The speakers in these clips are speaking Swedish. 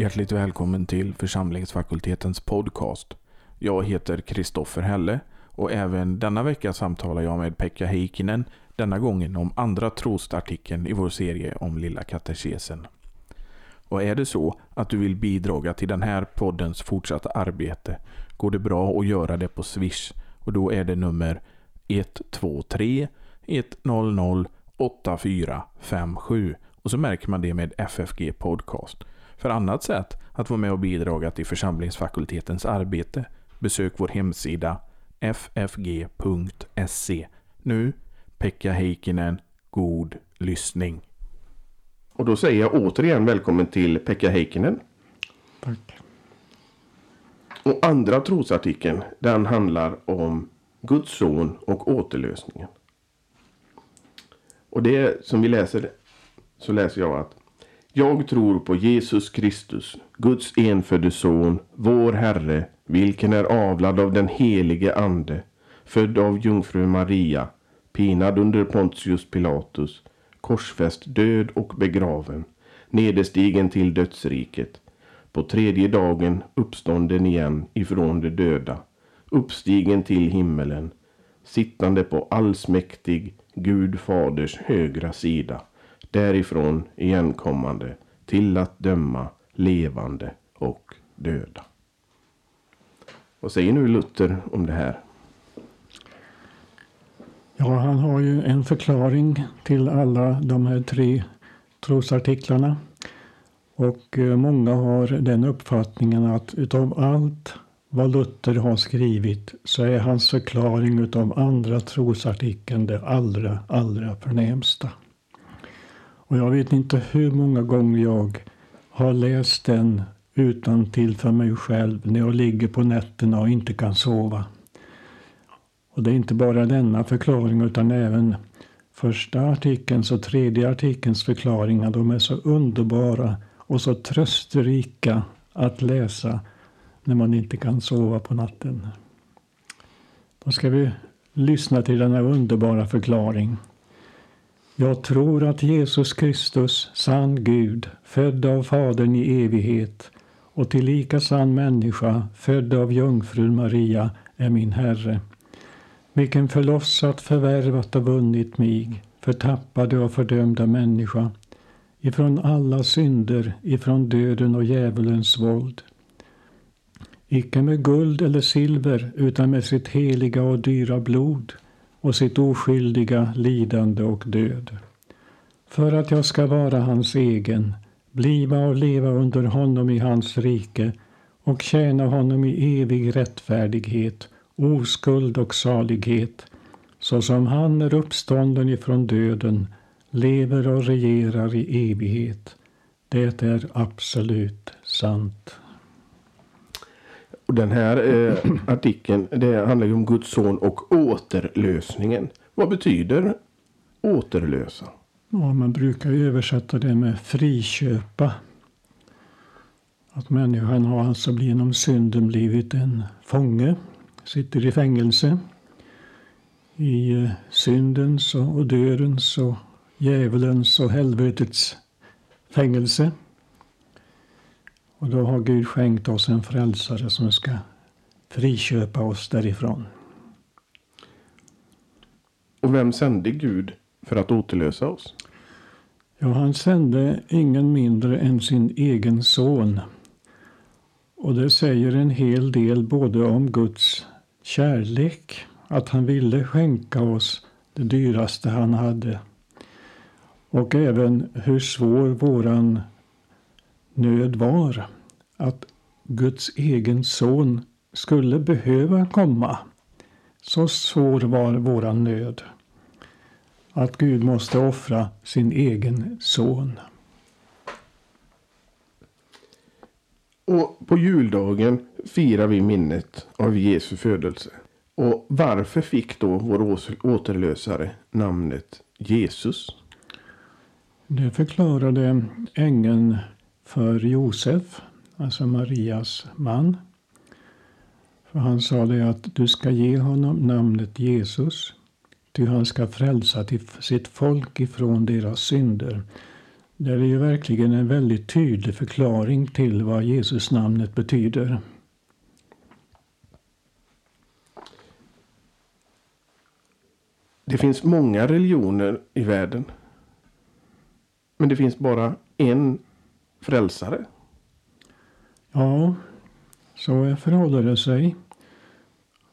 Hjärtligt välkommen till församlingsfakultetens podcast. Jag heter Kristoffer Helle och även denna vecka samtalar jag med Pekka Heikkinen, denna gången om andra trosartikeln i vår serie om Lilla katekesen. Och är det så att du vill bidraga till den här poddens fortsatta arbete går det bra att göra det på Swish och då är det nummer 123 100 8457 och så märker man det med FFG Podcast. För annat sätt att vara med och bidra till församlingsfakultetens arbete besök vår hemsida ffg.se. Nu, Pekka Heikkinen, god lyssning. Och då säger jag återigen välkommen till Pekka Heikkinen. Tack. Och andra trosartikeln, den handlar om Guds son och återlösningen. Och det som vi läser, så läser jag att jag tror på Jesus Kristus, Guds enfödde son, vår Herre, vilken är avlad av den helige Ande, född av jungfru Maria, pinad under Pontius Pilatus, korsfäst, död och begraven, nederstigen till dödsriket, på tredje dagen uppstånden igen ifrån de döda, uppstigen till himmelen, sittande på allsmäktig Gud faders högra sida, därifrån igenkommande till att döma levande och döda. Vad säger nu Luther om det här? Ja, han har ju en förklaring till alla de här tre trosartiklarna. Och eh, många har den uppfattningen att utav allt vad Luther har skrivit så är hans förklaring utav andra trosartikeln det allra, allra förnämsta. Och jag vet inte hur många gånger jag har läst den utan till för mig själv när jag ligger på nätterna och inte kan sova. Och det är inte bara denna förklaring utan även första artikelns och tredje artikelns förklaringar. De är så underbara och så trösterika att läsa när man inte kan sova på natten. Då ska vi lyssna till denna underbara förklaring. Jag tror att Jesus Kristus, sann Gud, född av Fadern i evighet och tillika sann människa, född av jungfrun Maria, är min Herre. Vilken förlossat, förvärvat och vunnit mig, förtappade och fördömda människa, ifrån alla synder, ifrån döden och djävulens våld. Icke med guld eller silver, utan med sitt heliga och dyra blod och sitt oskyldiga lidande och död. För att jag ska vara hans egen, bliva och leva under honom i hans rike och tjäna honom i evig rättfärdighet, oskuld och salighet, såsom han är uppstånden ifrån döden, lever och regerar i evighet. Det är absolut sant. Och den här eh, artikeln det handlar ju om Guds son och återlösningen. Vad betyder återlösa? Ja, man brukar översätta det med friköpa. Att människan har alltså genom synden blivit en fånge, sitter i fängelse. I eh, syndens och dödens och djävulens och helvetets fängelse. Och då har Gud skänkt oss en frälsare som ska friköpa oss därifrån. Och vem sände Gud för att återlösa oss? Ja, han sände ingen mindre än sin egen son. Och det säger en hel del både om Guds kärlek, att han ville skänka oss det dyraste han hade. Och även hur svår våran nöd var. Att Guds egen son skulle behöva komma. Så svår var våran nöd. Att Gud måste offra sin egen son. Och på juldagen firar vi minnet av Jesu födelse. Och varför fick då vår återlösare namnet Jesus? Det förklarade ängeln för Josef, alltså Marias man. För han sa det att du ska ge honom namnet Jesus, ty han ska frälsa till sitt folk ifrån deras synder. Det är ju verkligen en väldigt tydlig förklaring till vad Jesus namnet betyder. Det finns många religioner i världen. Men det finns bara en frälsare. Ja, så förhåller det sig.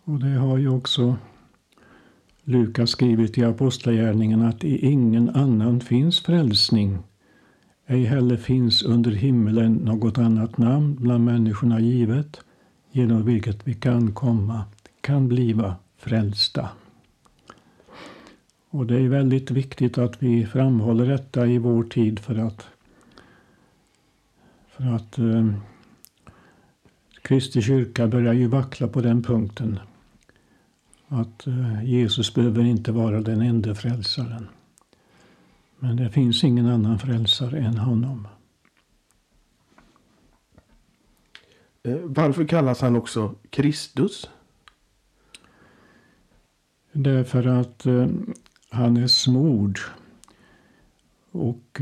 Och det har ju också Lukas skrivit i Apostlagärningen att i ingen annan finns frälsning. Ej heller finns under himmelen något annat namn bland människorna givet genom vilket vi kan komma, kan bliva frälsta. Och det är väldigt viktigt att vi framhåller detta i vår tid för att för att eh, Kristi kyrka börjar ju vackla på den punkten. Att eh, Jesus behöver inte vara den enda frälsaren. Men det finns ingen annan frälsare än honom. Eh, varför kallas han också Kristus? Därför att eh, han är smord. Och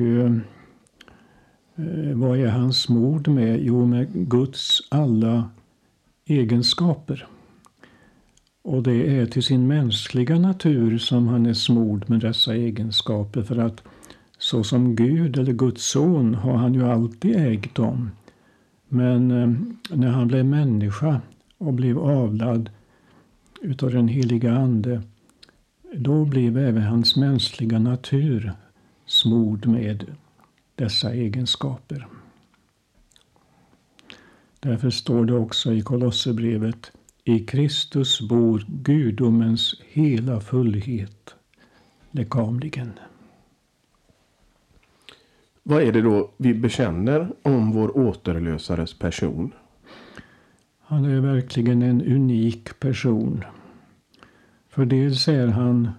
Eh, vad är han smord med? Jo, med Guds alla egenskaper. Och det är till sin mänskliga natur som han är smord med dessa egenskaper. För att så som Gud eller Guds son har han ju alltid ägt dem. Men eh, när han blev människa och blev avlad utav den heliga Ande då blev även hans mänskliga natur smord med dessa egenskaper. Därför står det också i Kolosserbrevet i Kristus bor gudomens hela fullhet lekamligen. Vad är det då vi bekänner om vår återlösares person? Han är verkligen en unik person. För dels är han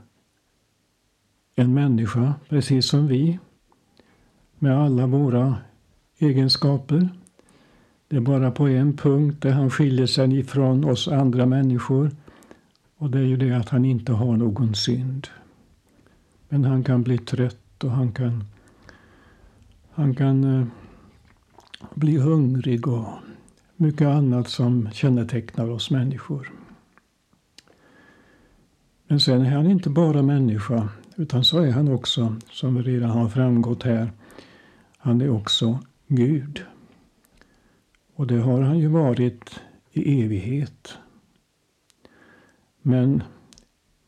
en människa, precis som vi, med alla våra egenskaper. Det är bara på en punkt där han skiljer sig ifrån oss andra människor. Och det är ju det att han inte har någon synd. Men han kan bli trött och han kan, han kan eh, bli hungrig och mycket annat som kännetecknar oss människor. Men sen är han inte bara människa, utan så är han också, som redan har framgått här, han är också Gud. Och det har han ju varit i evighet. Men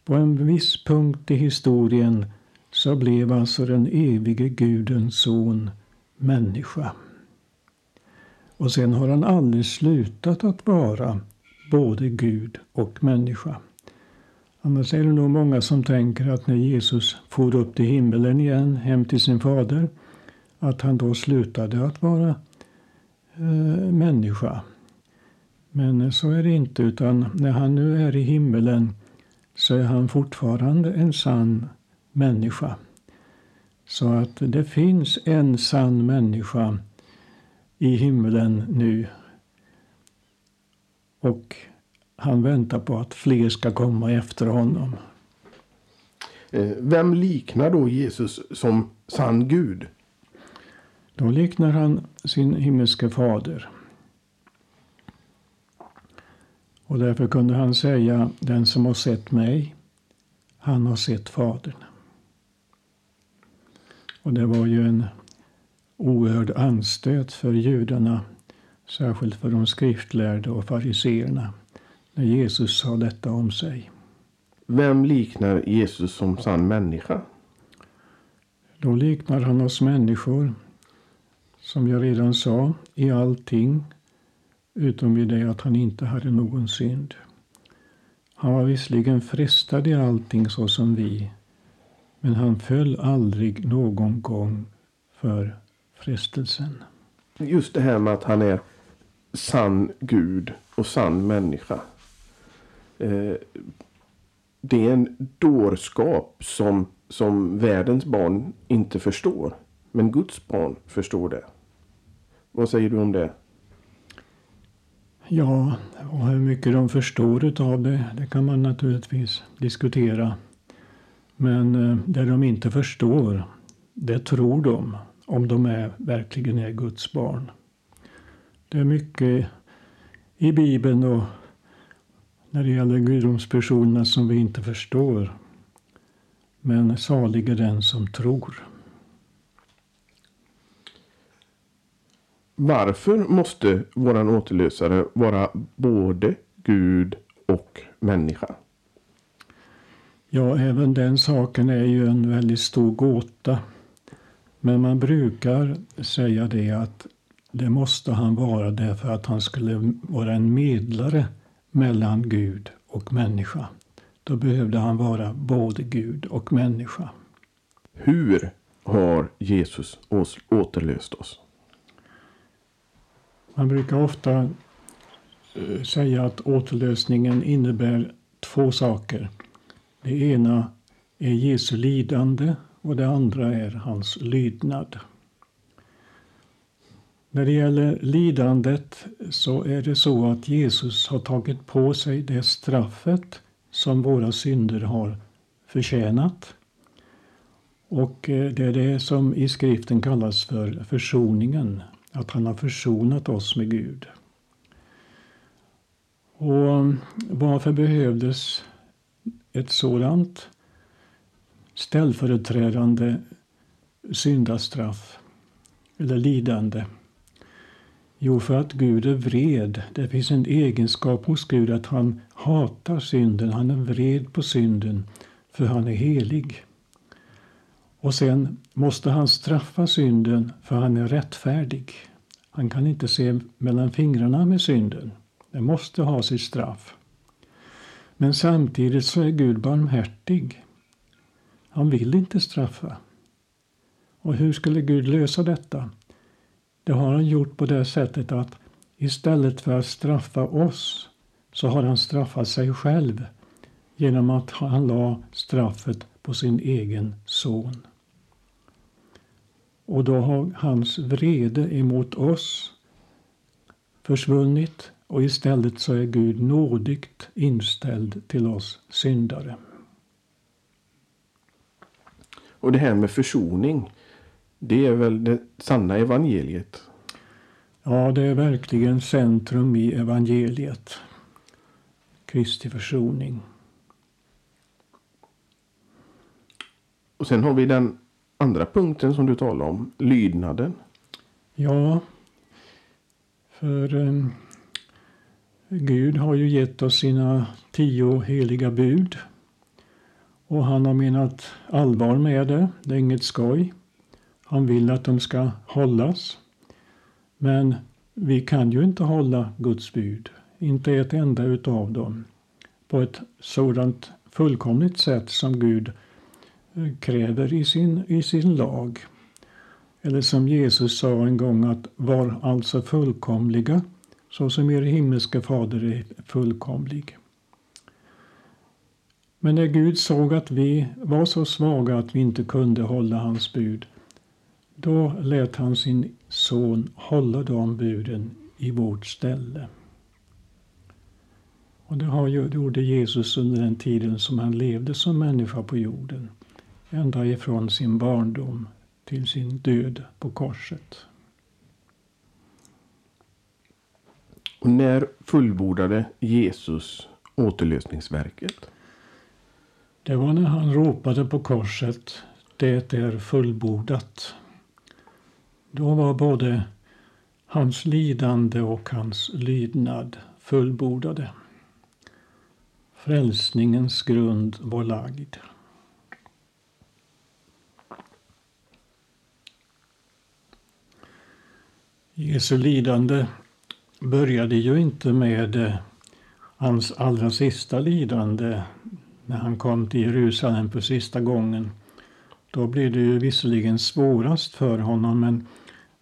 på en viss punkt i historien så blev alltså den evige Gudens son människa. Och sen har han aldrig slutat att vara både Gud och människa. Annars är det nog många som tänker att när Jesus for upp till himmelen igen, hem till sin fader, att han då slutade att vara eh, människa. Men så är det inte, utan när han nu är i himmelen så är han fortfarande en sann människa. Så att det finns en sann människa i himmelen nu. Och han väntar på att fler ska komma efter honom. Eh, vem liknar då Jesus som sann Gud? Då liknar han sin himmelske fader. Och därför kunde han säga, den som har sett mig, han har sett Fadern. Och det var ju en oerhörd anstöt för judarna, särskilt för de skriftlärda och fariseerna när Jesus sa detta om sig. Vem liknar Jesus som sann människa? Då liknar han oss människor, som jag redan sa, i allting utom i det att han inte hade någon synd. Han var visserligen frestad i allting så som vi, men han föll aldrig någon gång för frestelsen. Just det här med att han är sann Gud och sann människa. Eh, det är en dårskap som, som världens barn inte förstår. Men Guds barn förstår det. Vad säger du om det? Ja, och hur mycket de förstår utav det, det kan man naturligtvis diskutera. Men eh, det de inte förstår, det tror de. om de är, verkligen är Guds barn. Det är mycket i Bibeln och när det gäller gudomspersonerna som vi inte förstår. Men salig är den som tror. Varför måste våran återlösare vara både Gud och människa? Ja, även den saken är ju en väldigt stor gåta. Men man brukar säga det att det måste han vara därför att han skulle vara en medlare mellan Gud och människa. Då behövde han vara både Gud och människa. Hur har Jesus återlöst oss? Man brukar ofta eh, säga att återlösningen innebär två saker. Det ena är Jesu lidande och det andra är hans lydnad. När det gäller lidandet så är det så att Jesus har tagit på sig det straffet som våra synder har förtjänat. Och eh, det är det som i skriften kallas för försoningen, att han har försonat oss med Gud. Och varför behövdes ett sådant ställföreträdande syndastraff eller lidande? Jo, för att Gud är vred. Det finns en egenskap hos Gud att han hatar synden. Han är vred på synden, för han är helig. Och sen måste han straffa synden, för han är rättfärdig. Han kan inte se mellan fingrarna med synden. Den måste ha sitt straff. Men samtidigt så är Gud barmhärtig. Han vill inte straffa. Och hur skulle Gud lösa detta? Det har han gjort på det sättet att istället för att straffa oss så har han straffat sig själv genom att han la straffet på sin egen son. Och då har hans vrede emot oss försvunnit och istället så är Gud nådigt inställd till oss syndare. Och det här med försoning, det är väl det sanna evangeliet? Ja, det är verkligen centrum i evangeliet. Kristi försoning. Och sen har vi den andra punkten som du talar om, lydnaden. Ja, för eh, Gud har ju gett oss sina tio heliga bud. Och han har menat allvar med det. Det är inget skoj. Han vill att de ska hållas. Men vi kan ju inte hålla Guds bud. Inte ett enda utav dem. På ett sådant fullkomligt sätt som Gud kräver i sin, i sin lag. Eller som Jesus sa en gång att var alltså fullkomliga så som er himmelske fader är fullkomlig. Men när Gud såg att vi var så svaga att vi inte kunde hålla hans bud, då lät han sin son hålla de buden i vårt ställe. Och det har ju, gjorde Jesus under den tiden som han levde som människa på jorden. Ända ifrån sin barndom till sin död på korset. Och när fullbordade Jesus återlösningsverket? Det var när han ropade på korset, det är fullbordat. Då var både hans lidande och hans lydnad fullbordade. Frälsningens grund var lagd. Jesu lidande började ju inte med eh, hans allra sista lidande när han kom till Jerusalem för sista gången. Då blev det ju visserligen svårast för honom men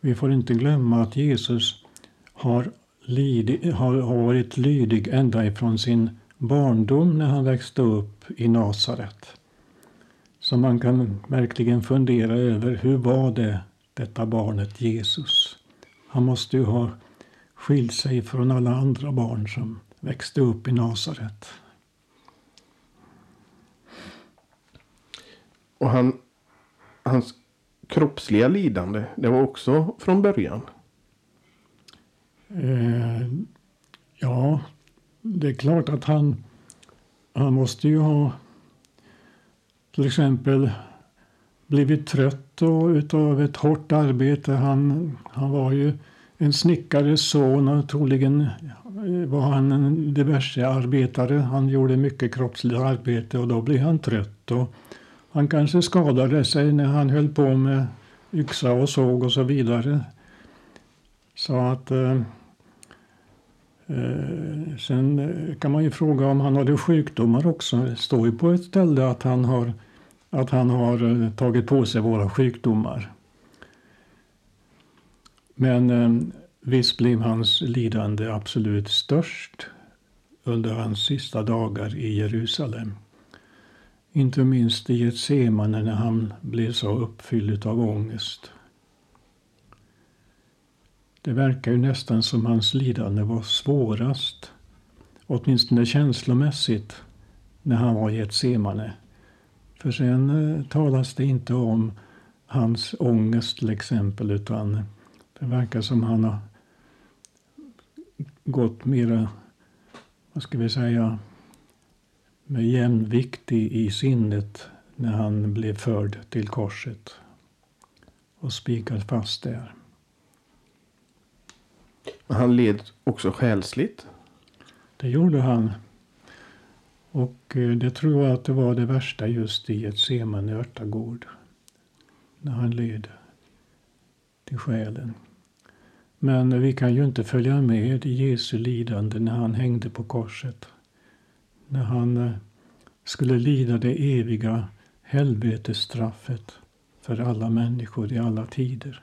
vi får inte glömma att Jesus har, lidi, har varit lydig ända ifrån sin barndom när han växte upp i Nasaret. Så man kan verkligen fundera över hur var det detta barnet Jesus? Han måste ju ha skilt sig från alla andra barn som växte upp i Nasaret. Och han, hans kroppsliga lidande, det var också från början? Eh, ja, det är klart att han, han måste ju ha till exempel blivit trött och utav ett hårt arbete. Han, han var ju en snickares son och troligen eh, var han en diverse arbetare. Han gjorde mycket kroppsligt arbete och då blev han trött. Och han kanske skadade sig när han höll på med yxa och såg och så vidare. Så att eh, eh, Sen kan man ju fråga om han hade sjukdomar också. Det står ju på ett ställe att han har, att han har eh, tagit på sig våra sjukdomar. Men eh, visst blev hans lidande absolut störst under hans sista dagar i Jerusalem. Inte minst i Getsemane när han blev så uppfylld av ångest. Det verkar ju nästan som hans lidande var svårast, åtminstone känslomässigt, när han var i Getsemane. För sen eh, talas det inte om hans ångest till exempel, utan det verkar som han har gått mera, vad ska vi säga, med jämvikt i, i sinnet när han blev förd till korset och spikad fast där. Han led också själsligt. Det gjorde han. Och eh, det tror jag att det var det värsta just i ett Semane örtagård. När han led till själen. Men vi kan ju inte följa med i Jesu lidande när han hängde på korset. När han eh, skulle lida det eviga helvetesstraffet för alla människor i alla tider.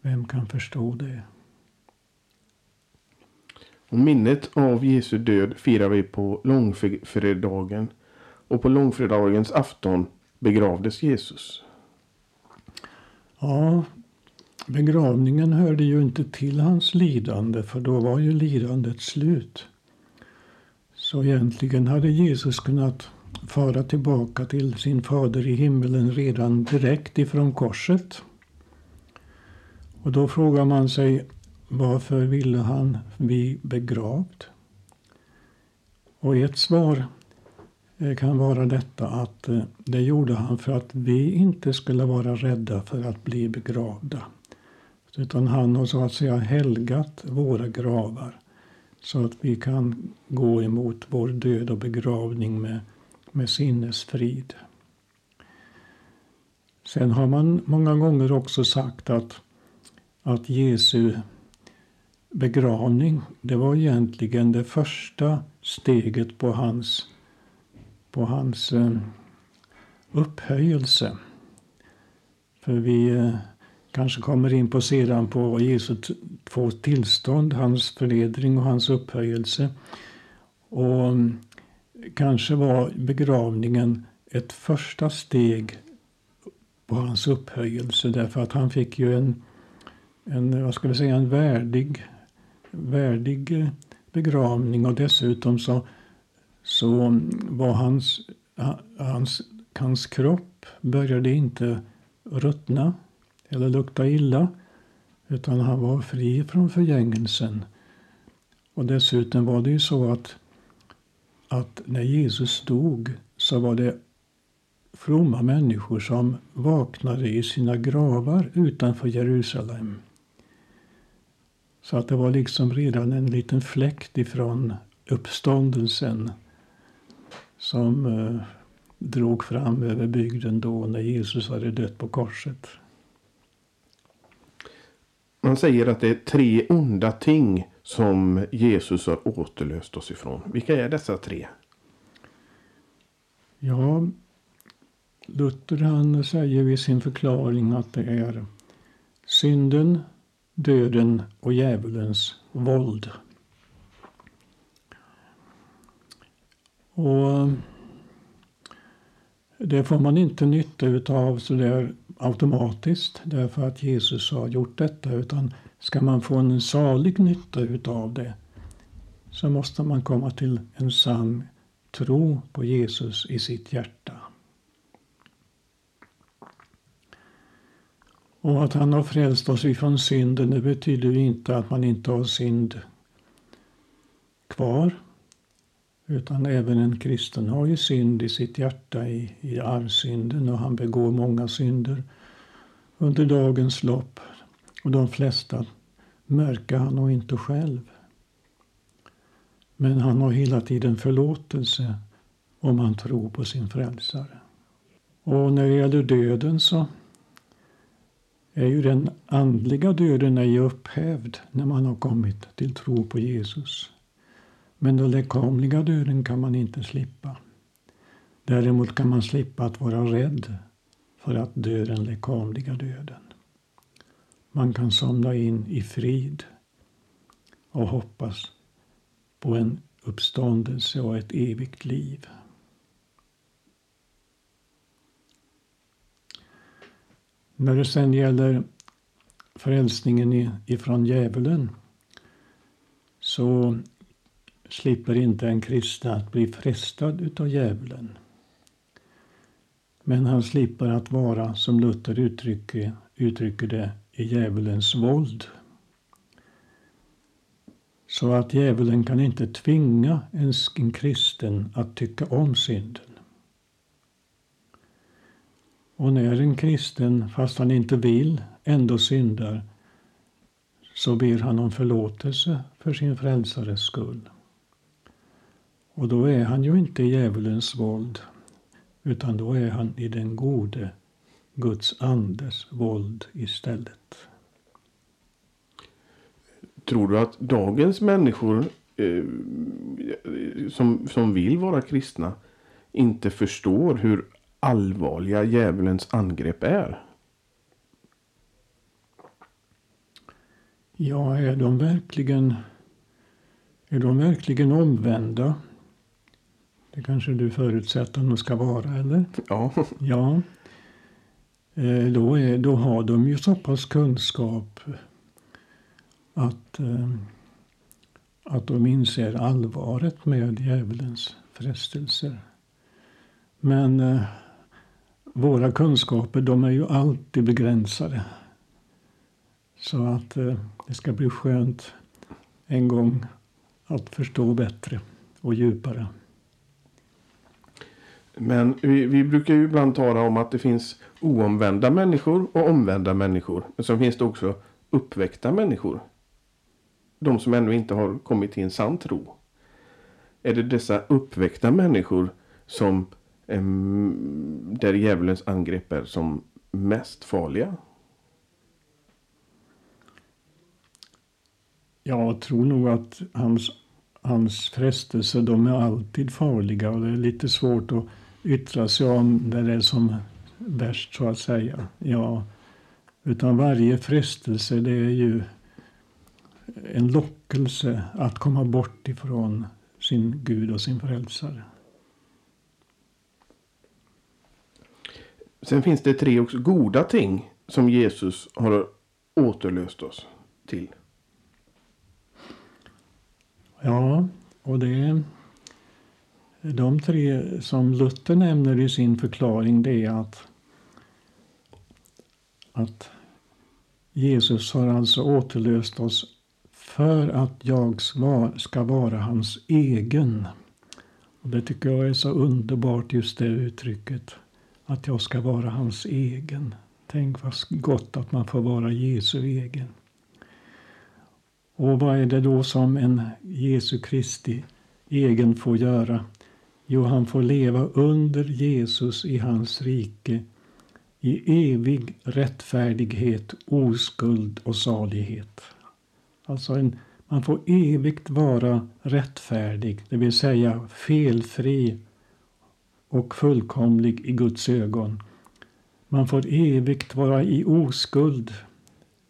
Vem kan förstå det? Och minnet av Jesu död firar vi på långfredagen. Och på långfredagens afton begravdes Jesus. Ja, begravningen hörde ju inte till hans lidande för då var ju lidandet slut. Så egentligen hade Jesus kunnat fara tillbaka till sin fader i himmelen redan direkt ifrån korset. Och då frågar man sig varför ville han bli begravd? Och ett svar eh, kan vara detta att eh, det gjorde han för att vi inte skulle vara rädda för att bli begravda. Utan han har så att säga helgat våra gravar så att vi kan gå emot vår död och begravning med, med sinnesfrid. Sen har man många gånger också sagt att, att Jesu begravning, det var egentligen det första steget på hans, på hans eh, upphöjelse. För vi eh, kanske kommer in på sedan på Jesu två tillstånd, hans förnedring och hans upphöjelse. Och mm, kanske var begravningen ett första steg på hans upphöjelse därför att han fick ju en, en vad ska vi säga, en värdig värdig eh, begravning och dessutom så, så var hans, hans, hans kropp började inte ruttna eller lukta illa utan han var fri från förgängelsen. Och dessutom var det ju så att, att när Jesus dog så var det fromma människor som vaknade i sina gravar utanför Jerusalem. Så att det var liksom redan en liten fläkt ifrån uppståndelsen som eh, drog fram över bygden då när Jesus hade dött på korset. Man säger att det är tre onda ting som Jesus har återlöst oss ifrån. Vilka är dessa tre? Ja, Luther han säger i sin förklaring att det är synden, döden och djävulens våld. Och det får man inte nytta utav sådär automatiskt därför att Jesus har gjort detta utan ska man få en salig nytta utav det så måste man komma till en sann tro på Jesus i sitt hjärta. Och att han har frälst oss ifrån synden det betyder inte att man inte har synd kvar. Utan även en kristen har ju synd i sitt hjärta, i, i arvsynden och han begår många synder under dagens lopp. Och de flesta märker han nog inte själv. Men han har hela tiden förlåtelse om han tror på sin frälsare. Och när det gäller döden så är ju den andliga döden ej upphävd när man har kommit till tro på Jesus. Men den lekamliga döden kan man inte slippa. Däremot kan man slippa att vara rädd för att dö den lekamliga döden. Man kan somna in i frid och hoppas på en uppståndelse och ett evigt liv. När det sen gäller frälsningen ifrån djävulen så slipper inte en kristen att bli frestad utav djävulen. Men han slipper att vara, som Luther uttrycker, uttrycker det, i djävulens våld. Så att djävulen kan inte tvinga en kristen att tycka om synden. Och när en kristen, fast han inte vill, ändå syndar så ber han om förlåtelse för sin frälsares skull. Och då är han ju inte i djävulens våld utan då är han i den gode Guds andes våld istället. Tror du att dagens människor eh, som, som vill vara kristna inte förstår hur allvarliga djävulens angrepp är? Ja, är de verkligen, är de verkligen omvända? Det kanske du förutsätter att de ska vara, eller? Ja. Ja. Eh, då, är, då har de ju så pass kunskap att, eh, att de inser allvaret med djävulens frestelser. Men eh, våra kunskaper de är ju alltid begränsade. Så att eh, det ska bli skönt en gång att förstå bättre och djupare. Men vi, vi, brukar ju ibland tala om att det finns oomvända människor och omvända människor. Men så finns det också uppväckta människor. De som ännu inte har kommit till en sann tro. Är det dessa uppväckta människor som där djävulens angrepp är som mest farliga? Jag tror nog att hans, hans frestelser de är alltid farliga och det är lite svårt att yttra sig om där det är som värst så att säga. Ja, utan varje frestelse det är ju en lockelse att komma bort ifrån sin Gud och sin frälsare. Sen finns det tre också goda ting som Jesus har återlöst oss till. Ja, och det de tre som Luther nämner i sin förklaring det är att, att Jesus har alltså återlöst oss för att jag ska vara hans egen. Och Det tycker jag är så underbart, just det uttrycket. Att jag ska vara hans egen. Tänk vad gott att man får vara Jesu egen. Och vad är det då som en Jesu Kristi egen får göra? Jo, han får leva under Jesus i hans rike i evig rättfärdighet, oskuld och salighet. Alltså en, man får evigt vara rättfärdig, det vill säga felfri och fullkomlig i Guds ögon. Man får evigt vara i oskuld.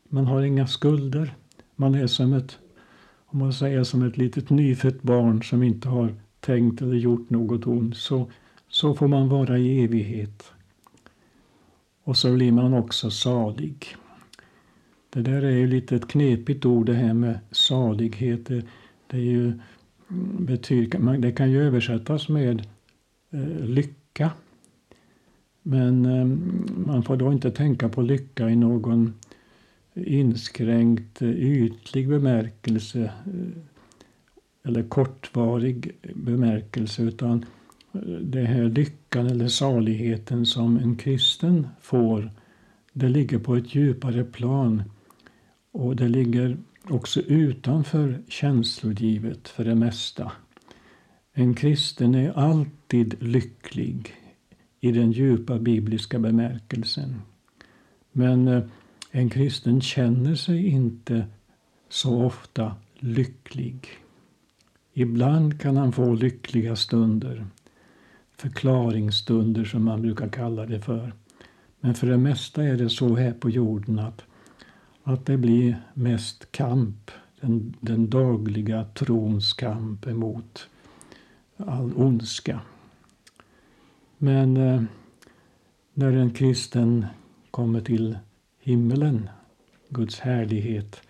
Man har inga skulder. Man är som ett, om man säger som ett litet nyfött barn som inte har tänkt eller gjort något ont så, så får man vara i evighet. Och så blir man också salig. Det där är ju lite ett knepigt ord det här med salighet. Det, det är ju, mm, betyder, det kan ju översättas med Eh, lycka. Men eh, man får då inte tänka på lycka i någon inskränkt eh, ytlig bemärkelse eller kortvarig bemärkelse utan det här lyckan eller saligheten som en kristen får det ligger på ett djupare plan och det ligger också utanför känslolivet för det mesta. En kristen är alltid lycklig i den djupa bibliska bemärkelsen. Men eh, en kristen känner sig inte så ofta lycklig. Ibland kan han få lyckliga stunder, förklaringsstunder som man brukar kalla det för. Men för det mesta är det så här på jorden att, att det blir mest kamp, den, den dagliga trons kamp emot all ondska. Men eh, när en kristen kommer till himmelen, Guds härlighet,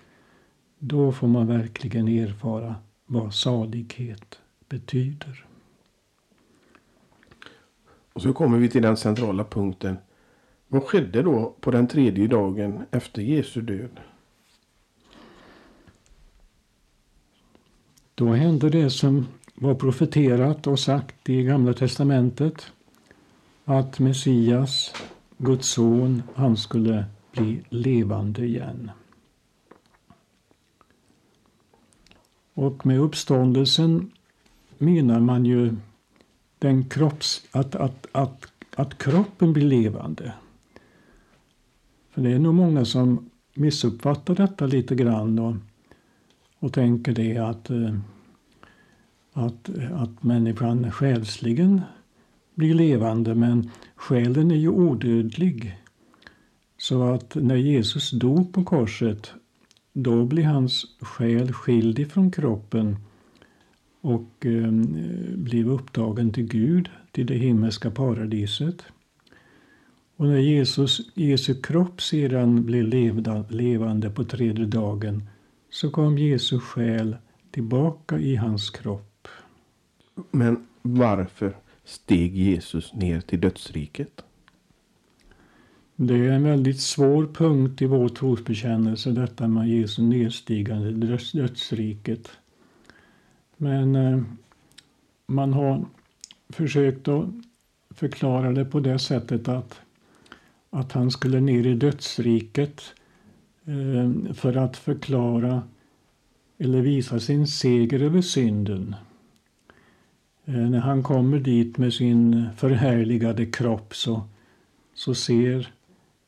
då får man verkligen erfara vad salighet betyder. Och så kommer vi till den centrala punkten. Vad skedde då på den tredje dagen efter Jesu död? Då hände det som var profeterat och sagt i Gamla testamentet. Att Messias, Guds son, han skulle bli levande igen. Och med uppståndelsen menar man ju den kropps, att, att, att, att kroppen blir levande. För det är nog många som missuppfattar detta lite grann och, och tänker det att, eh, att, att människan själsligen blir levande men själen är ju odödlig. Så att när Jesus dog på korset då blir hans själ skild ifrån kroppen och eh, blev upptagen till Gud, till det himmelska paradiset. Och när Jesus, Jesu kropp sedan blev levda, levande på tredje dagen så kom Jesu själ tillbaka i hans kropp. Men varför steg Jesus ner till dödsriket? Det är en väldigt svår punkt i vår trosbekännelse, detta med Jesu nedstigande i dödsriket. Men eh, man har försökt att förklara det på det sättet att, att han skulle ner i dödsriket eh, för att förklara eller visa sin seger över synden. Eh, när han kommer dit med sin förhärligade kropp så, så ser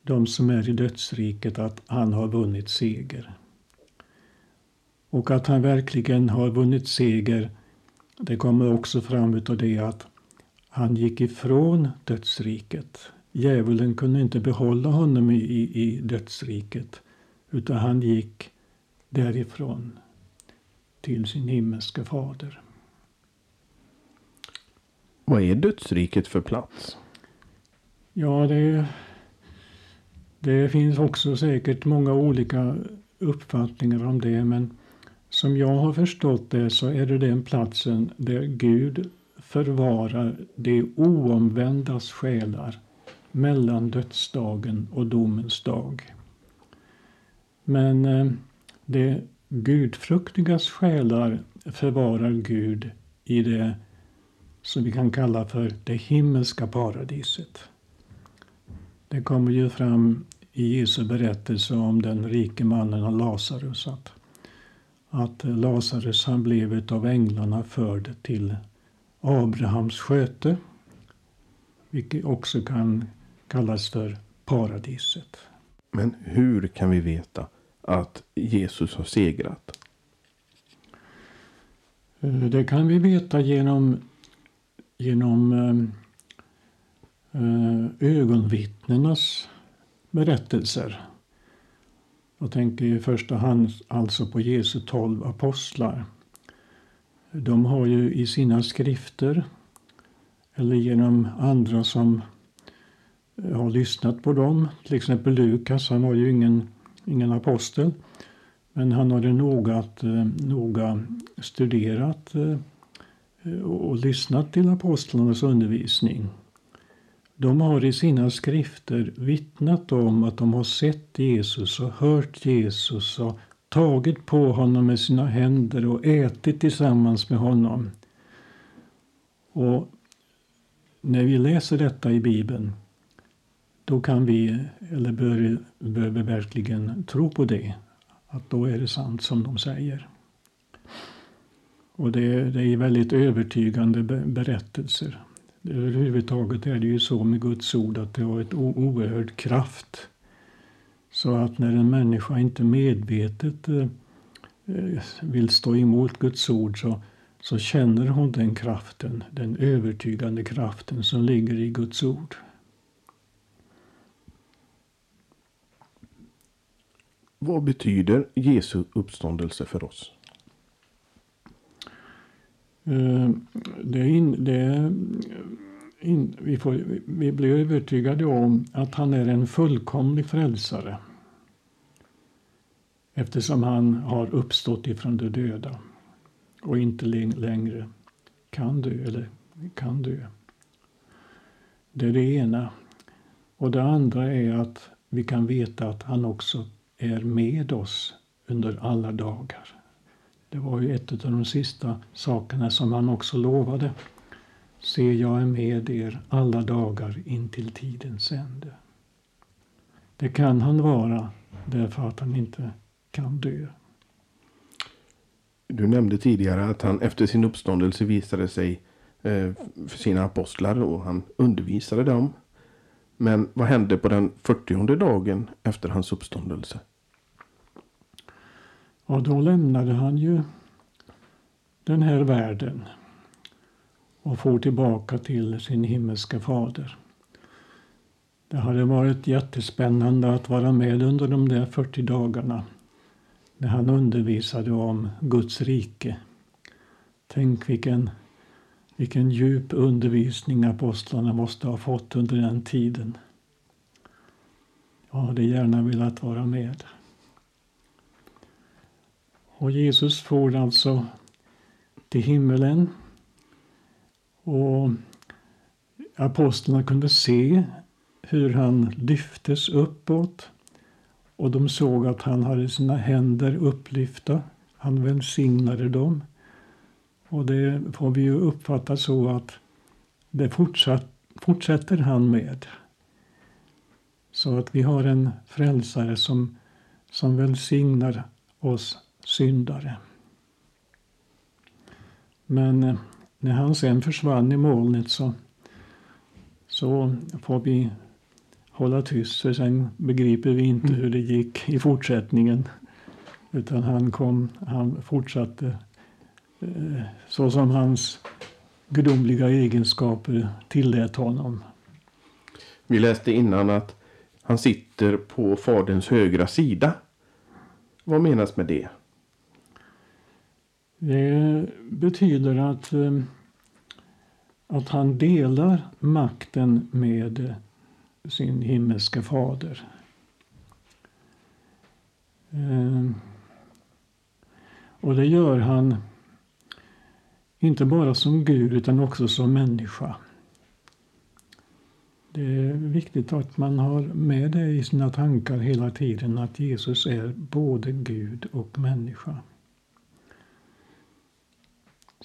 de som är i dödsriket att han har vunnit seger. Och att han verkligen har vunnit seger det kommer också fram utav det att han gick ifrån dödsriket. Djävulen kunde inte behålla honom i, i, i dödsriket utan han gick därifrån till sin himmelske fader. Vad är dödsriket för plats? Ja, det, det finns också säkert många olika uppfattningar om det men som jag har förstått det så är det den platsen där Gud förvarar de oomvändas själar mellan dödsdagen och domens dag. Men eh, de gudfruktigas själar förvarar Gud i det som vi kan kalla för det himmelska paradiset. Det kommer ju fram i Jesu berättelse om den rike mannen och Lazarus att, att Lazarus han blev av änglarna förd till Abrahams sköte, vilket också kan kallas för paradiset. Men hur kan vi veta att Jesus har segrat? Eh, det kan vi veta genom, genom eh, eh, ögonvittnenas berättelser. Jag tänker i första hand alltså på Jesu tolv apostlar. De har ju i sina skrifter eller genom andra som eh, har lyssnat på dem, till exempel Lukas, han var ju ingen, ingen apostel, men han hade noga, eh, noga studerat Eh, och lyssnat till apostlarnas undervisning. de har i sina skrifter vittnat om att de har sett Jesus och hört Jesus och tagit på honom med sina händer och ätit tillsammans med honom. Och när vi läser detta i Bibeln då kan vi, eller bör, bör vi verkligen tro på det. Att då är det sant som de säger. Och det, det är väldigt övertygande berättelser. Överhuvudtaget är det ju så med Guds ord att det har ett oerhörd kraft. Så att när en människa inte medvetet eh, eh, vill stå emot Guds ord så, så känner hon den kraften, den övertygande kraften som ligger i Guds ord. Vad betyder Jesu uppståndelse för oss? Eh, det, in, det in, vi, får, vi blir övertygade om att han är en fullkomlig frälsare. Eftersom han har uppstått ifrån de döda och inte längre kan dö eller kan dö. Det är det ena. Och det andra är att vi kan veta att han också är med oss under alla dagar. Det var ju ett av de sista sakerna som han också lovade. Se, jag är med er alla dagar intill tidens ände. Det kan han vara därför att han inte kan dö. Du nämnde tidigare att han efter sin uppståndelse visade sig eh, för sina apostlar och han undervisade dem. Men vad hände på den 40 dagen efter hans uppståndelse? Och då lämnade han ju den här världen och for tillbaka till sin himmelska fader. Det hade varit jättespännande att vara med under de där 40 dagarna när han undervisade om Guds rike. Tänk vilken, vilken djup undervisning apostlarna måste ha fått under den tiden. Jag hade gärna velat vara med. Och Jesus for alltså till himmelen. Och apostlarna kunde se hur han lyftes uppåt. Och de såg att han hade sina händer upplyfta. Han välsignade dem. Och det får vi ju uppfatta så att det fortsatt, fortsätter han med. Så att vi har en frälsare som, som välsignar oss syndare. Men eh, när han sen försvann i molnet så, så får vi hålla tyst för sen begriper vi inte hur det gick i fortsättningen. Utan han kom, han fortsatte eh, så som hans gudomliga egenskaper tillät honom. Vi läste innan att han sitter på faderns högra sida. Vad menas med det? Det betyder att, eh, att han delar makten med sin himmelska fader. Eh, och det gör han inte bara som Gud utan också som människa. Det är viktigt att man har med det i sina tankar hela tiden att Jesus är både Gud och människa.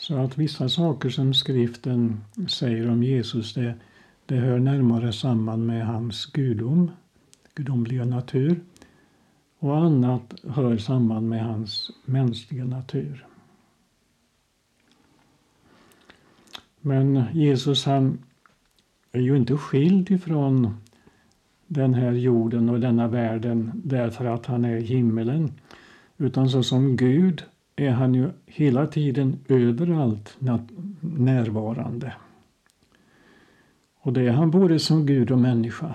Så att vissa saker som skriften säger om Jesus det, det hör närmare samman med hans gudom, gudomliga natur. Och annat hör samman med hans mänskliga natur. Men Jesus han är ju inte skild ifrån den här jorden och denna världen därför att han är i himmelen. Utan så som Gud är han ju hela tiden överallt närvarande. Och det är han både som Gud och människa.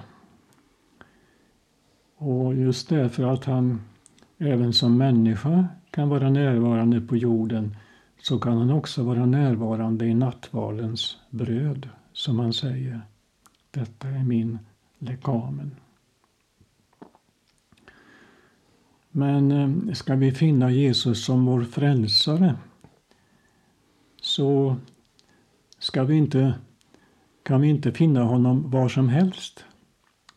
Och just därför att han även som människa kan vara närvarande på jorden så kan han också vara närvarande i nattvardens bröd, som han säger. Detta är min lekamen. Men eh, ska vi finna Jesus som vår frälsare så ska vi inte kan vi inte finna honom var som helst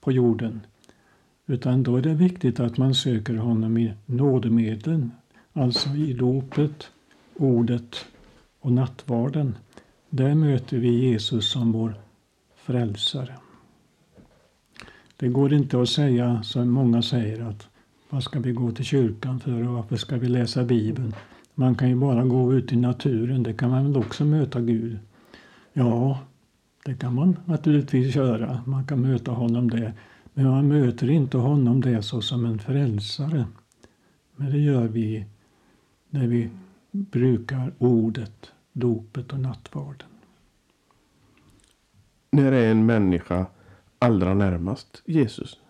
på jorden. Utan då är det viktigt att man söker honom i nådemedlen, alltså i dopet, ordet och nattvarden. Där möter vi Jesus som vår frälsare. Det går inte att säga som många säger att vad ska vi gå till kyrkan för och varför ska vi läsa Bibeln? Man kan ju bara gå ut i naturen, det kan man väl också möta Gud. Ja, det kan man naturligtvis göra. Man kan möta honom där. Men man möter inte honom där så som en frälsare. Men det gör vi när vi brukar ordet, dopet och nattvarden. När är en människa allra närmast Jesus?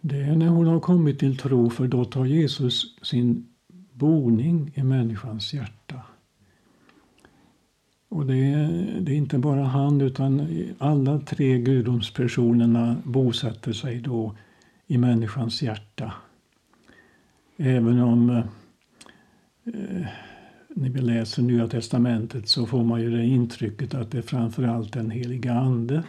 Det är när hon har kommit till tro, för då tar Jesus sin boning i människans hjärta. Och det är, det är inte bara han, utan alla tre gudomspersonerna bosätter sig då i människans hjärta. Även om eh, när vi läser Nya Testamentet så får man ju det intrycket att det framför allt är den heliga Ande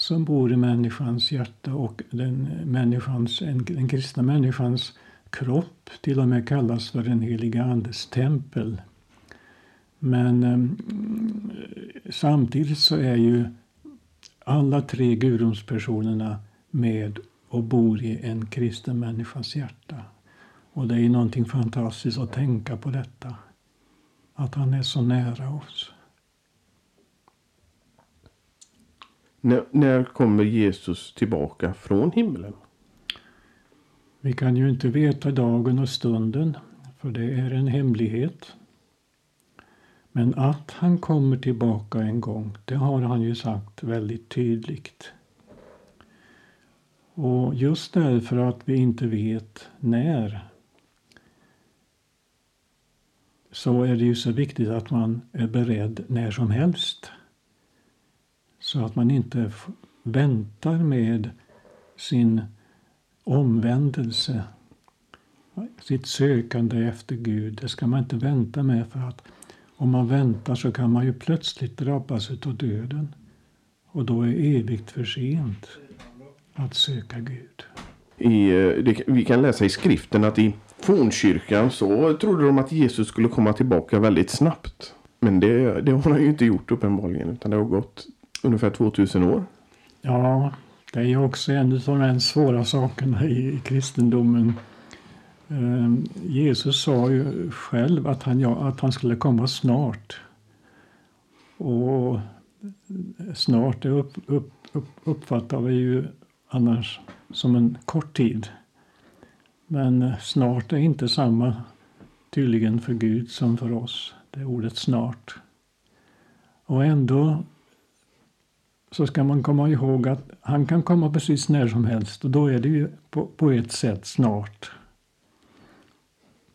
som bor i människans hjärta och den, människans, den kristna människans kropp till och med kallas för den heliga Andes tempel. Men eh, samtidigt så är ju alla tre gudomspersonerna med och bor i en kristen människas hjärta. Och det är någonting fantastiskt att tänka på detta. Att han är så nära oss. När, när kommer Jesus tillbaka från himlen? Vi kan ju inte veta dagen och stunden, för det är en hemlighet. Men att han kommer tillbaka en gång, det har han ju sagt väldigt tydligt. Och just därför att vi inte vet när så är det ju så viktigt att man är beredd när som helst. Så att man inte väntar med sin omvändelse, sitt sökande efter Gud. Det ska man inte vänta med för att om man väntar så kan man ju plötsligt drabbas av döden. Och då är evigt för sent att söka Gud. I, eh, det, vi kan läsa i skriften att i fornkyrkan så trodde de att Jesus skulle komma tillbaka väldigt snabbt. Men det, det har han ju inte gjort uppenbarligen utan det har gått ungefär 2000 år. Ja, det är ju också en av de svåra sakerna i, i kristendomen. Eh, Jesus sa ju själv att han, ja, att han skulle komma snart. Och snart det upp, upp, upp, uppfattar vi ju annars som en kort tid. Men snart är inte samma tydligen för Gud som för oss. Det är ordet snart. Och ändå så ska man komma ihåg att han kan komma precis när som helst och då är det ju på, på ett sätt snart.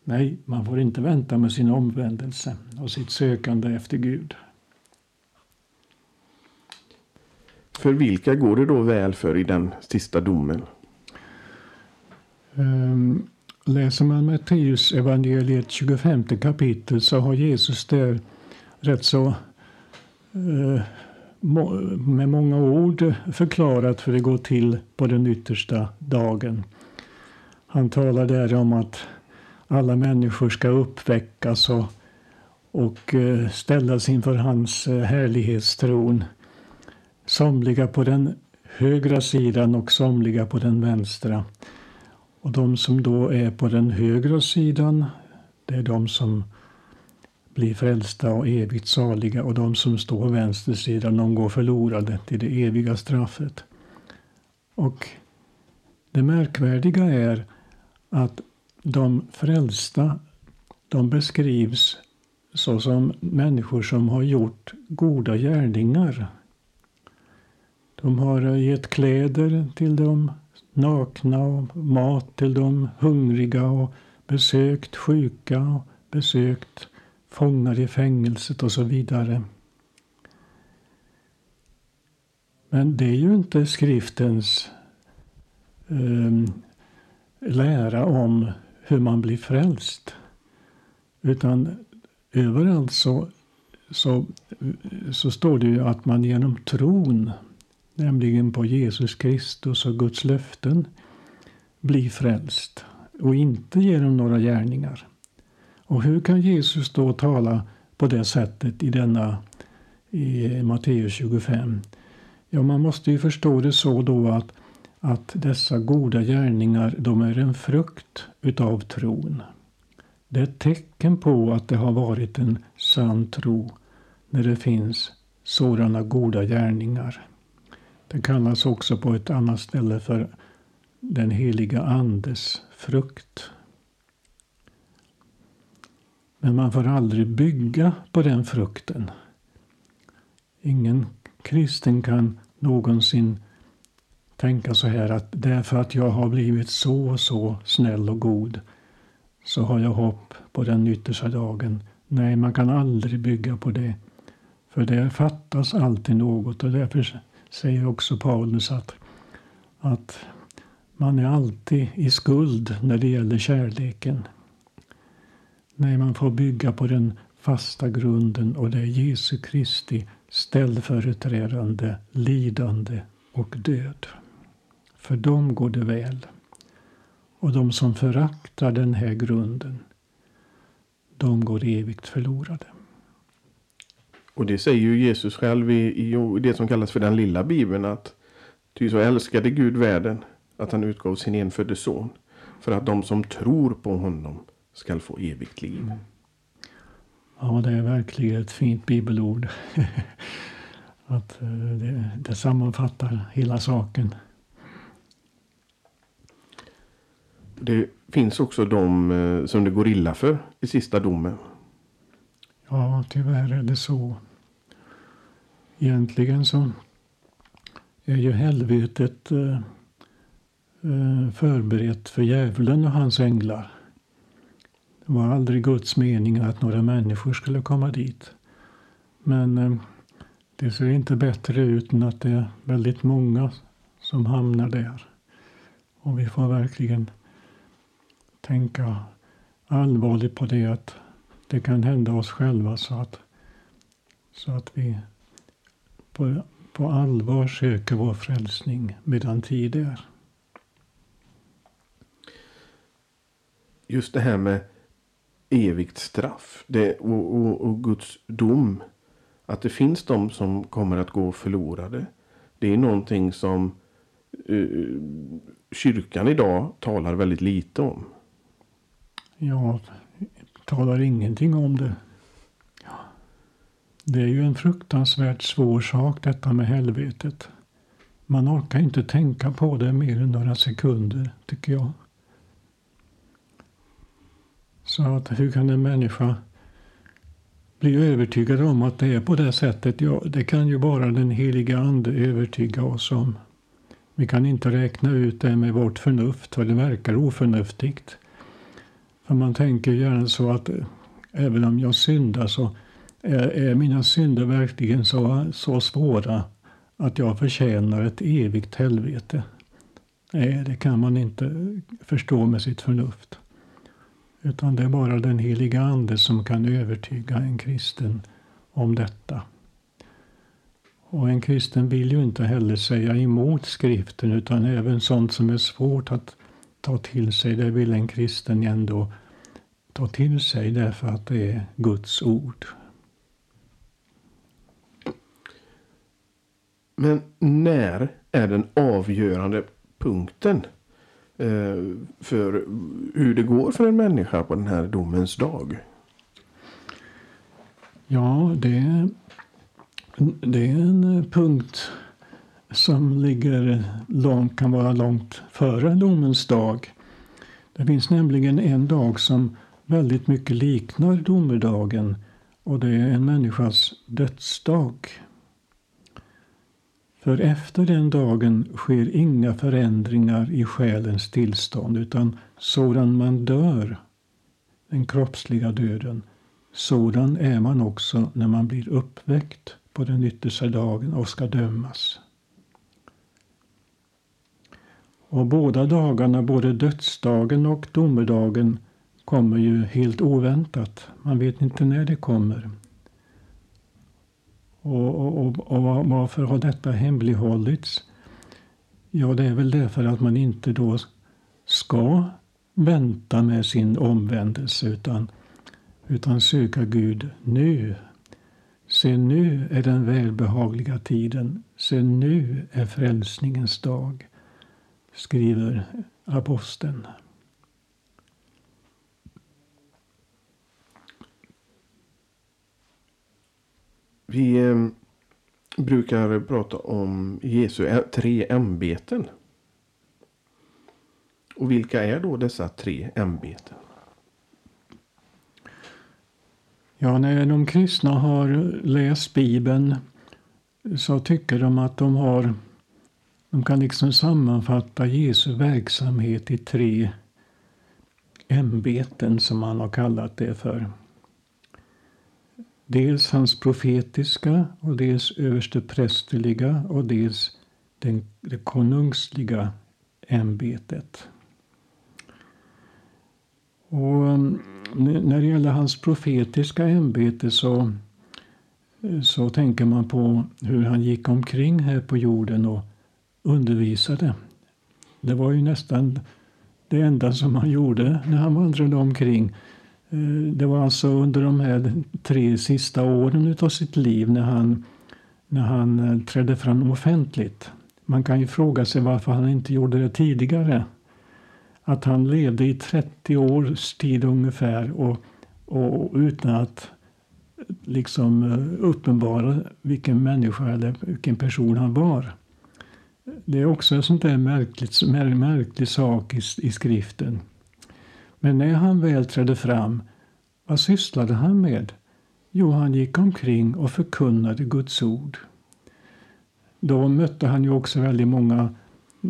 Nej, man får inte vänta med sin omvändelse och sitt sökande efter Gud. För vilka går det då väl för i den sista domen? Um, läser man Matteus evangeliet 25 kapitel så har Jesus där rätt så uh, med många ord förklarat hur det går till på den yttersta dagen. Han talar där om att alla människor ska uppväckas och, och eh, ställas inför hans eh, härlighetstron. Somliga på den högra sidan och somliga på den vänstra. Och de som då är på den högra sidan, det är de som blir frälsta och evigt saliga och de som står på vänster sida de går förlorade till det eviga straffet. Och det märkvärdiga är att de frälsta, de beskrivs såsom människor som har gjort goda gärningar. De har gett kläder till dem nakna och mat till de hungriga och besökt sjuka och besökt fångar i fängelset och så vidare. Men det är ju inte skriftens eh, lära om hur man blir frälst. Utan överallt så, så, så står det ju att man genom tron, nämligen på Jesus Kristus och Guds löften, blir frälst och inte genom några gärningar. Och hur kan Jesus då tala på det sättet i denna i Matteus 25? Ja, man måste ju förstå det så då att, att dessa goda gärningar, de är en frukt utav tron. Det är ett tecken på att det har varit en sann tro när det finns sådana goda gärningar. Det kallas också på ett annat ställe för den heliga Andes frukt. Men man får aldrig bygga på den frukten. Ingen kristen kan någonsin tänka så här att därför att jag har blivit så och så snäll och god så har jag hopp på den yttersta dagen. Nej, man kan aldrig bygga på det. För det fattas alltid något och därför säger också Paulus att, att man är alltid i skuld när det gäller kärleken. Nej, man får bygga på den fasta grunden och det är Jesu Kristi ställföreträdande, lidande och död. För dem går det väl. Och de som föraktar den här grunden, de går evigt förlorade. Och det säger ju Jesus själv i, i det som kallas för den lilla bibeln att ty så älskade Gud världen att han utgav sin enfödde son för att de som tror på honom skall få evigt liv. Mm. Ja, det är verkligen ett fint bibelord. att eh, det, det sammanfattar hela saken. Det finns också de eh, som det går illa för i sista domen. Ja, tyvärr är det så. Egentligen så är ju helvetet eh, förberett för djävulen och hans änglar. Det var aldrig Guds mening att några människor skulle komma dit. Men eh, det ser inte bättre ut än att det är väldigt många som hamnar där. Och vi får verkligen tänka allvarligt på det att det kan hända oss själva så att, så att vi på, på allvar söker vår frälsning medan tid är. Just det här med evigt straff det, och, och, och Guds dom. Att det finns de som kommer att gå förlorade. Det är någonting som uh, kyrkan idag talar väldigt lite om. Ja, talar ingenting om det. Det är ju en fruktansvärt svår sak detta med helvetet. Man orkar inte tänka på det mer än några sekunder, tycker jag sa att hur kan en människa bli övertygad om att det är på det sättet? Ja, det kan ju bara den heliga Ande övertyga oss om. Vi kan inte räkna ut det med vårt förnuft, för det verkar oförnuftigt. För man tänker gärna så att eh, även om jag syndar så är, är mina synder verkligen så, så svåra att jag förtjänar ett evigt helvete. Nej, det kan man inte förstå med sitt förnuft. Utan det är bara den heliga Ande som kan övertyga en kristen om detta. Och en kristen vill ju inte heller säga emot skriften utan även sånt som är svårt att ta till sig, det vill en kristen ändå ta till sig därför att det är Guds ord. Men när är den avgörande punkten Eh, för hur det går för en människa på den här domens dag? Ja, det, det är en punkt som ligger långt, kan vara långt före domens dag. Det finns nämligen en dag som väldigt mycket liknar domedagen och det är en människas dödsdag. För efter den dagen sker inga förändringar i själens tillstånd utan sådan man dör, den kroppsliga döden, sådan är man också när man blir uppväckt på den yttersta dagen och ska dömas. Och båda dagarna, både dödsdagen och domedagen, kommer ju helt oväntat. Man vet inte när det kommer. Och, och, och varför har detta hemlighållits? Ja, det är väl därför att man inte då ska vänta med sin omvändelse utan, utan söka Gud nu. Se nu är den välbehagliga tiden. Se nu är frälsningens dag, skriver aposteln. Vi eh, brukar prata om Jesu tre ämbeten. Och vilka är då dessa tre ämbeten? Ja, när de kristna har läst Bibeln så tycker de att de har de kan liksom sammanfatta Jesu verksamhet i tre ämbeten som han har kallat det för. Dels hans profetiska och dels översteprästerliga och dels den, det konungsliga ämbetet. Och mm, när det gäller hans profetiska ämbete så, så tänker man på hur han gick omkring här på jorden och undervisade. Det var ju nästan det enda som han gjorde när han vandrade omkring. Eh, det var alltså under de här tre sista åren av sitt liv när han, när han eh, trädde fram offentligt. Man kan ju fråga sig varför han inte gjorde det tidigare. Att han levde i 30 års tid ungefär och, och utan att liksom eh, uppenbara vilken människa eller vilken person han var. Det är också en sån där märkligt, märklig sak i, i skriften. Men när han väl trädde fram, vad sysslade han med? Jo, han gick omkring och förkunnade Guds ord. Då mötte han ju också väldigt många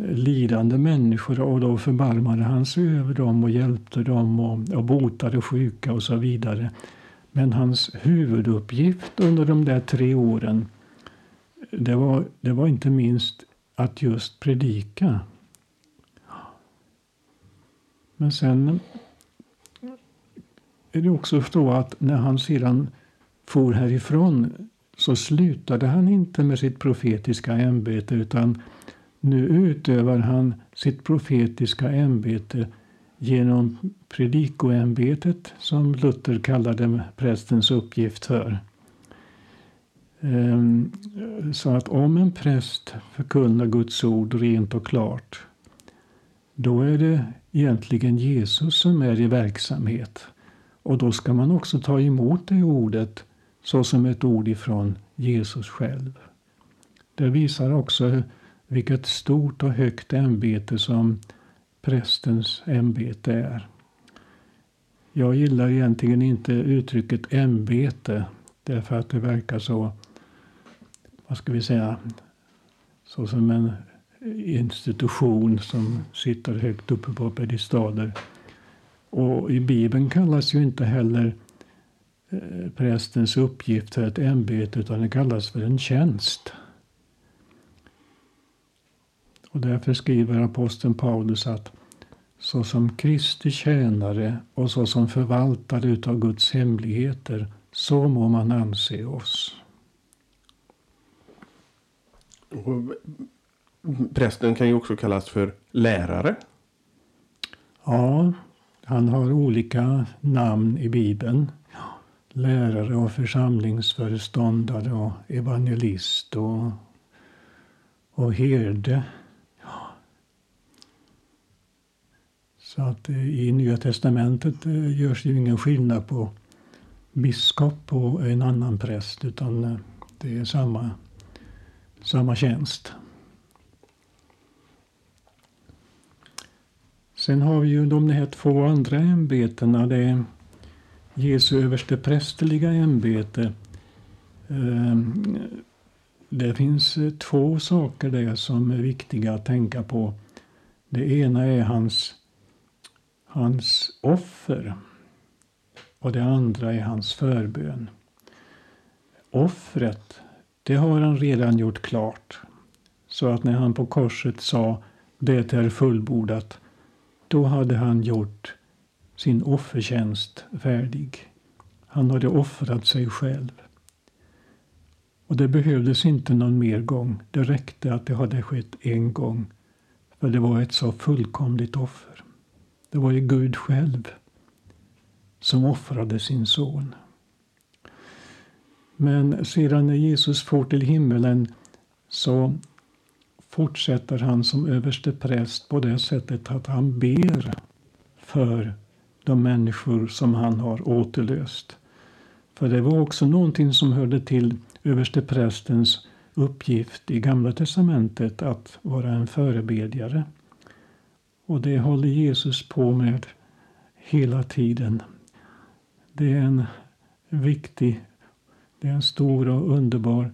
lidande människor och då förbarmade han sig över dem och hjälpte dem och, och botade sjuka och så vidare. Men hans huvuduppgift under de där tre åren det var, det var inte minst att just predika. Men sen är det också så att när han sedan for härifrån så slutade han inte med sitt profetiska ämbete utan nu utövar han sitt profetiska ämbete genom predikoämbetet som Luther kallade prästens uppgift för. Ehm, så att om en präst förkunnar Guds ord rent och klart då är det egentligen Jesus som är i verksamhet. Och då ska man också ta emot det ordet såsom ett ord ifrån Jesus själv. Det visar också vilket stort och högt ämbete som prästens ämbete är. Jag gillar egentligen inte uttrycket ämbete därför att det verkar så, vad ska vi säga, så som en institution som sitter högt uppe på pedestaler. Och i Bibeln kallas ju inte heller eh, prästens uppgift för ett ämbete utan det kallas för en tjänst. Och därför skriver aposteln Paulus att såsom Kristi tjänare och såsom förvaltare utav Guds hemligheter så må man anse oss. Och prästen kan ju också kallas för lärare. Ja, han har olika namn i Bibeln. Lärare och församlingsföreståndare och evangelist och, och herde. Så att eh, i Nya Testamentet eh, görs ju ingen skillnad på biskop och en annan präst utan eh, det är samma, samma tjänst. Sen har vi ju de här två andra ämbetena. Det är Jesu översteprästerliga ämbete. Ehm, det finns eh, två saker där som är viktiga att tänka på. Det ena är hans hans offer och det andra är hans förbön. Offret, det har han redan gjort klart. Så att när han på korset sa det är fullbordat, då hade han gjort sin offertjänst färdig. Han hade offrat sig själv. Och det behövdes inte någon mer gång. Det räckte att det hade skett en gång. För det var ett så fullkomligt offer. Det var ju Gud själv som offrade sin son. Men sedan när Jesus for till himmelen så fortsätter han som överste präst på det sättet att han ber för de människor som han har återlöst. För det var också någonting som hörde till översteprästens uppgift i Gamla testamentet att vara en förebedjare. Och det håller Jesus på med hela tiden. Det är en viktig, det är en stor och underbar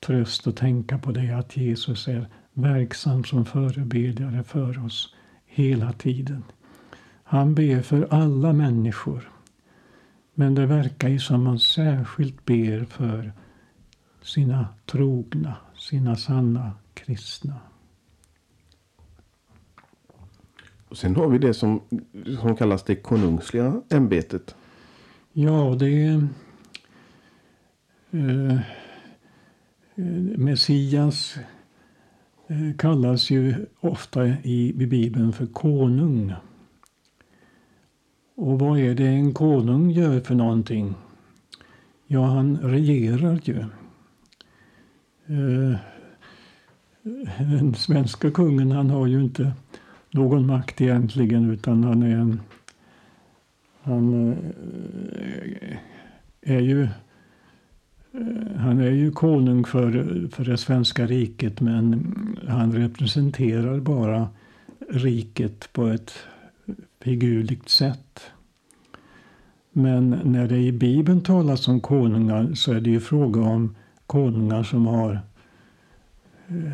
tröst att tänka på det att Jesus är verksam som förebedjare för oss hela tiden. Han ber för alla människor. Men det verkar ju som han särskilt ber för sina trogna, sina sanna kristna. Och sen har vi det som, som kallas det konungsliga ämbetet. Ja, det är eh, Messias eh, Eh, kallas ju ofta i, Bibeln för konung. Och vad är det en konung gör för någonting? Ja, han regerar ju. Eh, den svenska kungen han har ju inte någon makt egentligen utan han är en han eh, är ju han är ju konung för, för det svenska riket men han representerar bara riket på ett figurligt sätt. Men när det i Bibeln talas om konungar så är det ju fråga om konungar som har eh,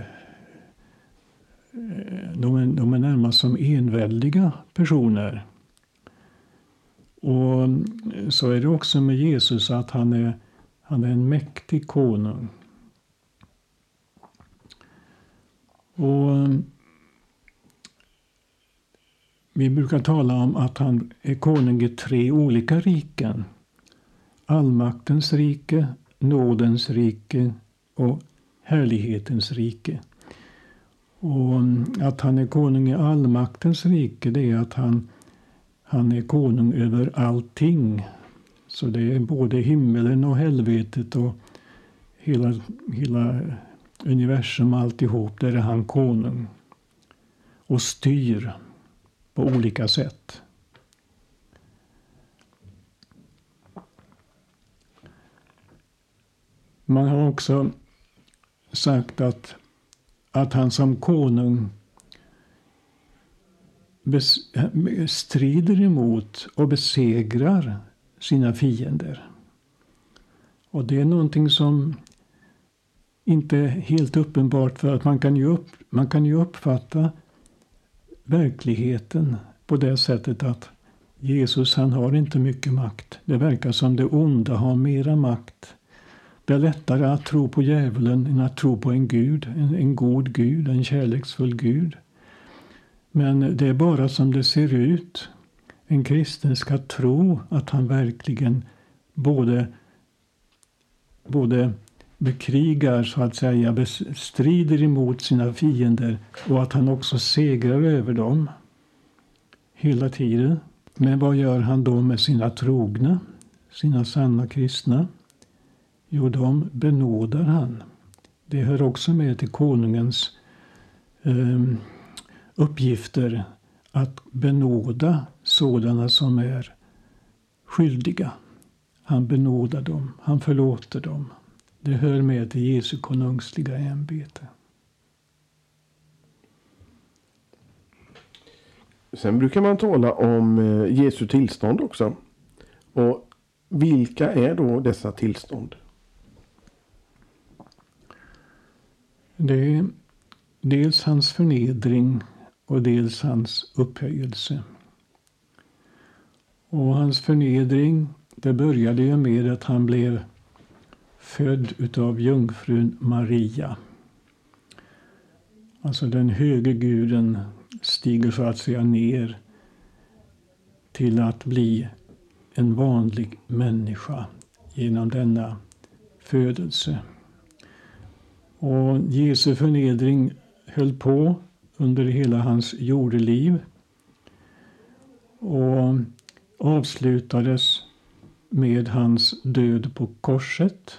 de är, de är närmast som enväldiga personer. Och så är det också med Jesus att han är, han är en mäktig konung. Och eh, vi brukar tala om att han är konung i tre olika riken. Allmaktens rike, nådens rike och härlighetens rike. Och mm, att han är konung i allmaktens rike det är att han, han är konung över allting. Så det är både himmelen och helvetet och hela, hela universum alltihop. Där är han konung. Och styr på olika sätt. Man har också sagt att, att han som konung eh, strider emot och besegrar sina fiender. Och det är någonting som inte är helt uppenbart för att man kan ju, upp, man kan ju uppfatta verkligheten på det sättet att Jesus han har inte mycket makt. Det verkar som det onda har mera makt. Det är lättare att tro på djävulen än att tro på en Gud, en, en god Gud, en kärleksfull Gud. Men det är bara som det ser ut. En kristen ska tro att han verkligen både, både bekrigar, så att säga, strider emot sina fiender och att han också segrar över dem hela tiden. Men vad gör han då med sina trogna, sina sanna kristna? Jo, de benådar han. Det hör också med till konungens eh, uppgifter att benåda sådana som är skyldiga. Han benådar dem, han förlåter dem. Det hör med till Jesu konungsliga ämbete. Sen brukar man tala om eh, Jesu tillstånd också. Och vilka är då dessa tillstånd? Det är dels hans förnedring och dels hans upphöjelse. Och hans förnedring, det började ju med att han blev född utav jungfrun Maria. Alltså den höge guden stiger så att säga ner till att bli en vanlig människa genom denna födelse. Och Jesu förnedring höll på under hela hans jordeliv och avslutades med hans död på korset.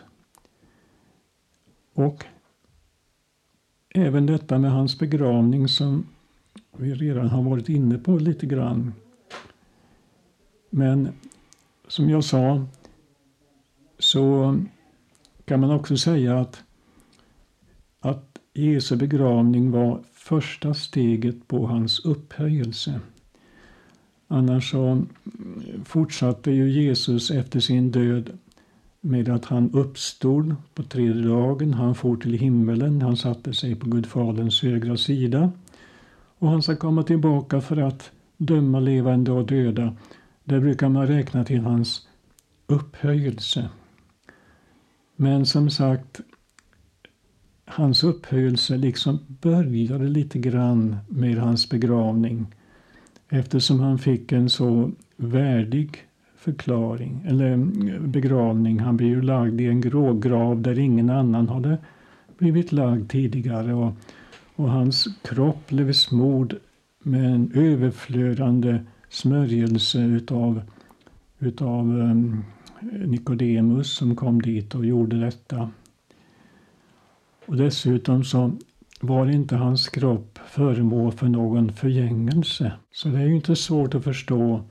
Och även detta med hans begravning som vi redan har varit inne på lite grann. Men som jag sa så kan man också säga att, att Jesu begravning var första steget på hans upphöjelse. Annars så fortsatte ju Jesus efter sin död med att han uppstod på tredje dagen. Han for till himmelen, han satte sig på Gudfaderns högra sida. Och han ska komma tillbaka för att döma levande och döda. Det brukar man räkna till hans upphöjelse. Men som sagt, hans upphöjelse liksom började lite grann med hans begravning eftersom han fick en så värdig förklaring eller begravning. Han blev ju lagd i en grågrav där ingen annan hade blivit lagd tidigare och, och hans kropp blev smord med en överflödande smörjelse utav, utav um, Nikodemus som kom dit och gjorde detta. Och dessutom så var inte hans kropp föremål för någon förgängelse. Så det är ju inte svårt att förstå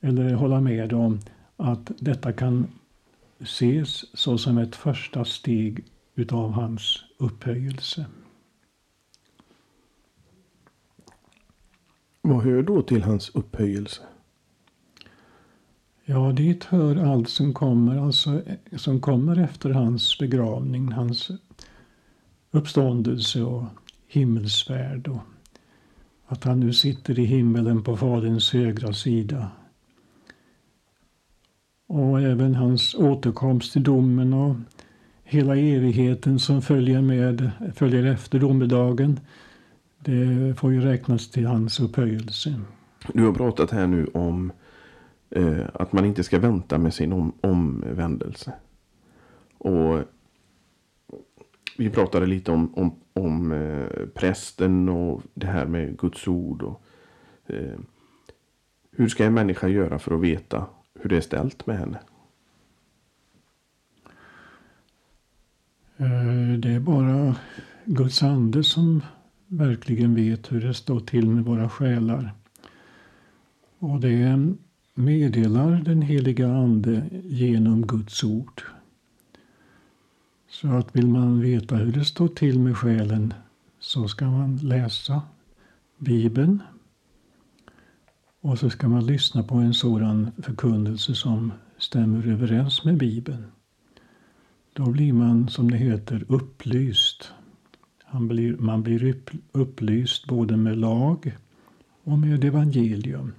eller hålla med om att detta kan ses såsom ett första steg utav hans upphöjelse. Vad hör då till hans upphöjelse? Ja, dit hör allt som kommer, alltså, som kommer efter hans begravning, hans uppståndelse och himmelsfärd och att han nu sitter i himmelen på Faderns högra sida. Och även hans återkomst till domen och hela evigheten som följer, med, följer efter domedagen. Det får ju räknas till hans upphöjelse. Du har pratat här nu om eh, att man inte ska vänta med sin om, omvändelse. Och vi pratade lite om, om, om eh, prästen och det här med Guds ord. Och, eh, hur ska en människa göra för att veta hur det är ställt med henne? Eh, det är bara Guds ande som verkligen vet hur det står till med våra själar. Och det meddelar den heliga Ande genom Guds ord. Så att vill man veta hur det står till med själen så ska man läsa Bibeln. Och så ska man lyssna på en sådan förkunnelse som stämmer överens med Bibeln. Då blir man, som det heter, upplyst. Man blir, man blir upplyst både med lag och med evangelium.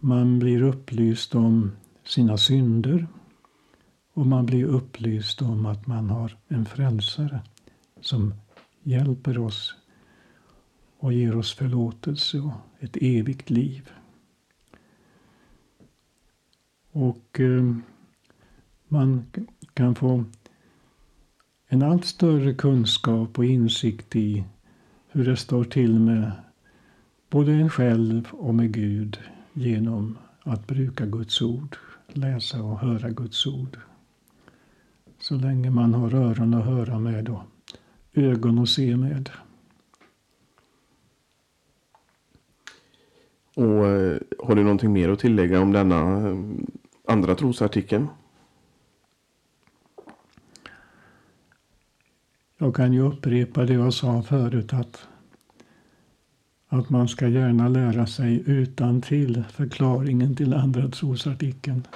Man blir upplyst om sina synder och man blir upplyst om att man har en frälsare som hjälper oss och ger oss förlåtelse och ett evigt liv. Och eh, man kan få en allt större kunskap och insikt i hur det står till med både en själv och med Gud genom att bruka Guds ord, läsa och höra Guds ord. Så länge man har öron att höra med och ögon att se med. Och eh, har du någonting mer att tillägga om denna eh, andra trosartikeln? Jag kan ju upprepa det jag sa förut att, att man ska gärna lära sig utan till förklaringen till andra trosartikeln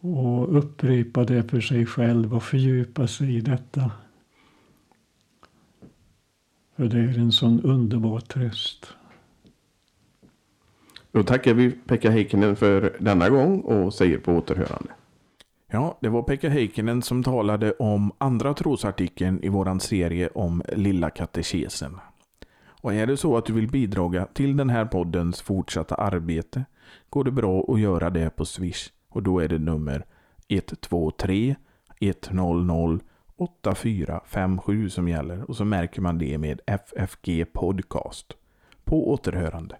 och upprepa det för sig själv och fördjupa sig i detta. För det är en sån underbar tröst. Då tackar vi Pekka Heikkinen för denna gång och säger på återhörande. Ja, det var Pekka Heikkinen som talade om andra trosartikeln i våran serie om Lilla katekesen. Och är det så att du vill bidra till den här poddens fortsatta arbete går det bra att göra det på Swish och då är det nummer 123 100 8457 som gäller och så märker man det med FFG Podcast. På återhörande.